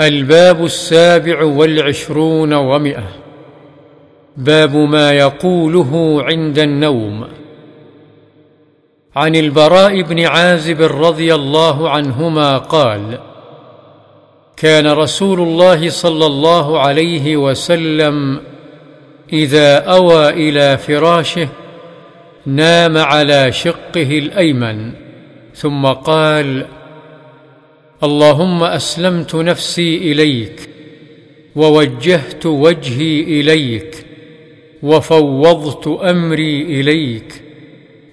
الباب السابع والعشرون ومئة. باب ما يقوله عند النوم. عن البراء بن عازب رضي الله عنهما قال كان رسول الله صلى الله عليه وسلم إذا أوى إلى فراشه نام على شقه الأيمن ثم قال اللهم أسلمت نفسي إليك ووجهت وجهي إليك وفوضت أمري إليك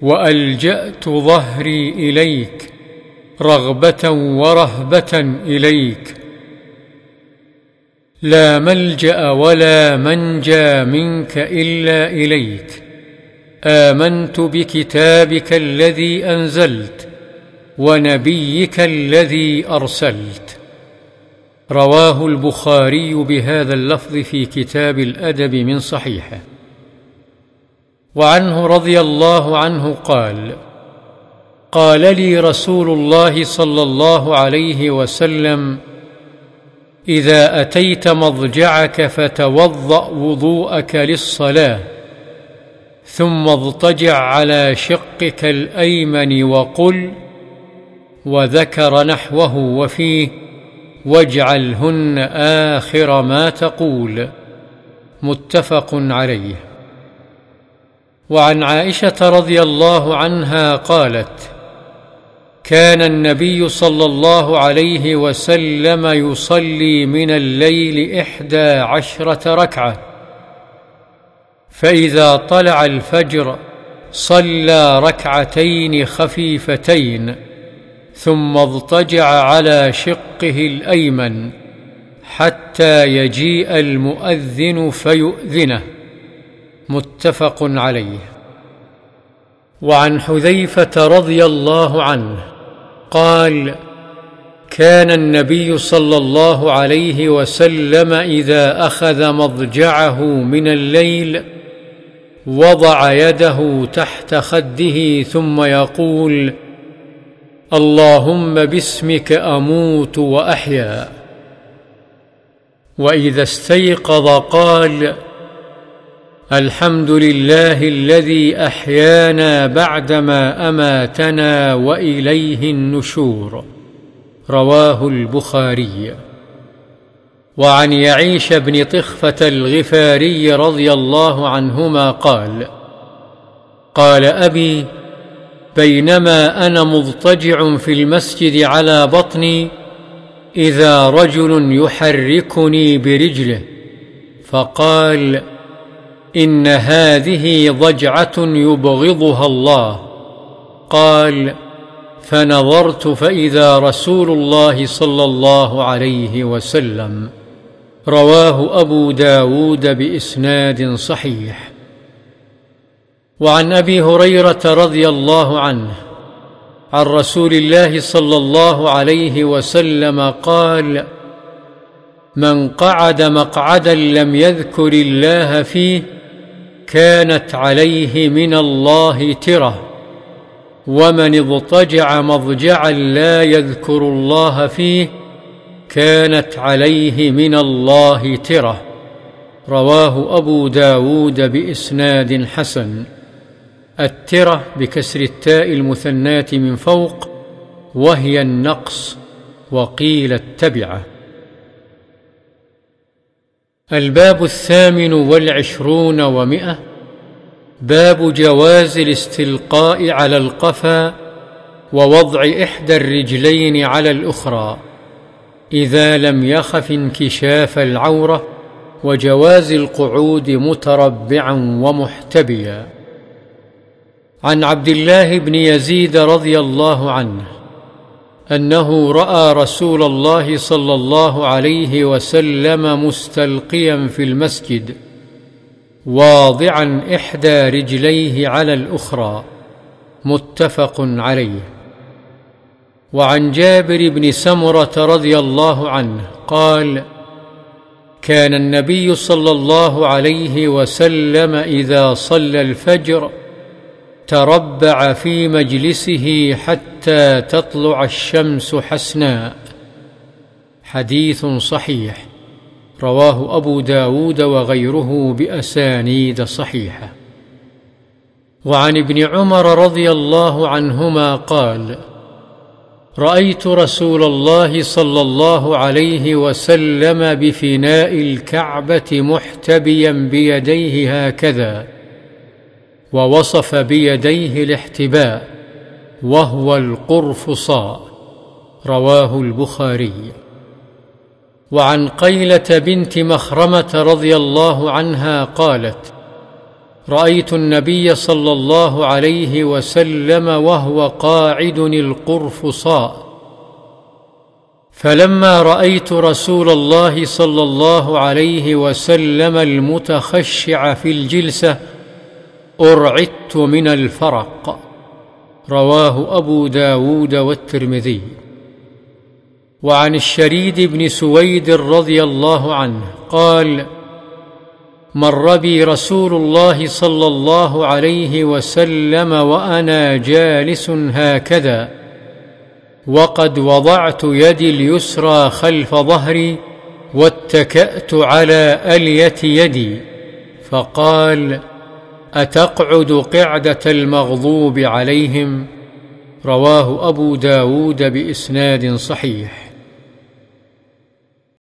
وألجأت ظهري إليك رغبة ورهبة إليك لا ملجأ ولا منجى منك إلا إليك آمنت بكتابك الذي أنزلت ونبيك الذي أرسلت. رواه البخاري بهذا اللفظ في كتاب الأدب من صحيحه. وعنه رضي الله عنه قال قال لي رسول الله صلى الله عليه وسلم إذا أتيت مضجعك فتوضأ وضوءك للصلاة ثم اضطجع على شقك الأيمن وقل وذكر نحوه وفيه واجعلهن آخر ما تقول. متفق عليه. وعن عائشة رضي الله عنها قالت كان النبي صلى الله عليه وسلم يصلي من الليل إحدى عشرة ركعة فإذا طلع الفجر صلى ركعتين خفيفتين. ثم اضطجع على شقه الأيمن حتى يجيء المؤذن فيؤذنه. متفق عليه. وعن حذيفة رضي الله عنه قال كان النبي صلى الله عليه وسلم إذا أخذ مضجعه من الليل وضع يده تحت خده ثم يقول اللهم باسمك أموت وأحيا. وإذا استيقظ قال الحمد لله الذي أحيانا بعدما أماتنا وإليه النشور. رواه البخاري. وعن يعيش بن طخفة الغفاري رضي الله عنهما قال قال أبي بينما أنا مضطجع في المسجد على بطني إذا رجل يحركني برجله فقال إن هذه ضجعة يبغضها الله. قال فنظرت فإذا رسول الله صلى الله عليه وسلم. رواه أبو داود بإسناد صحيح. وعن أبي هريرة رضي الله عنه عن رسول الله صلى الله عليه وسلم قال من قعد مقعدا لم يذكر الله فيه كانت عليه من الله ترة ومن اضطجع مضجعا لا يذكر الله فيه كانت عليه من الله ترة رواه أبو داود بإسناد حسن. الترة بكسر التاء المثناة من فوق وهي النقص وقيل التبعة. الباب الثامن والعشرون ومئة باب جواز الاستلقاء على القفا ووضع إحدى الرجلين على الأخرى إذا لم يخف انكشاف العورة وجواز القعود متربعا ومحتبيا. عن عبد الله بن يزيد رضي الله عنه أنه رأى رسول الله صلى الله عليه وسلم مستلقيا في المسجد واضعا إحدى رجليه على الأخرى متفق عليه. وعن جابر بن سمرة رضي الله عنه قال كان النبي صلى الله عليه وسلم إذا صلى الفجر تربع في مجلسه حتى تطلع الشمس حسناء حديث صحيح. رواه أبو داود وغيره بأسانيد صحيحة. وعن ابن عمر رضي الله عنهما قال رأيت رسول الله صلى الله عليه وسلم بفناء الكعبة محتبيا بيديه هكذا. ووصف بيديه الاحتباء وهو القرفصاء. رواه البخاري. وعن قيلة بنت مخرمة رضي الله عنها قالت رأيت النبي صلى الله عليه وسلم وهو قاعد القرفصاء. فلما رأيت رسول الله صلى الله عليه وسلم المتخشع في الجلسة أرعدت من الفرق. رواه أبو داود والترمذي. وعن الشريد بن سويد رضي الله عنه قال مر بي رسول الله صلى الله عليه وسلم وأنا جالس هكذا وقد وضعت يدي اليسرى خلف ظهري واتكأت على ألية يدي فقال أتقعد قعدة المغضوب عليهم؟ رواه أبو داود بإسناد صحيح.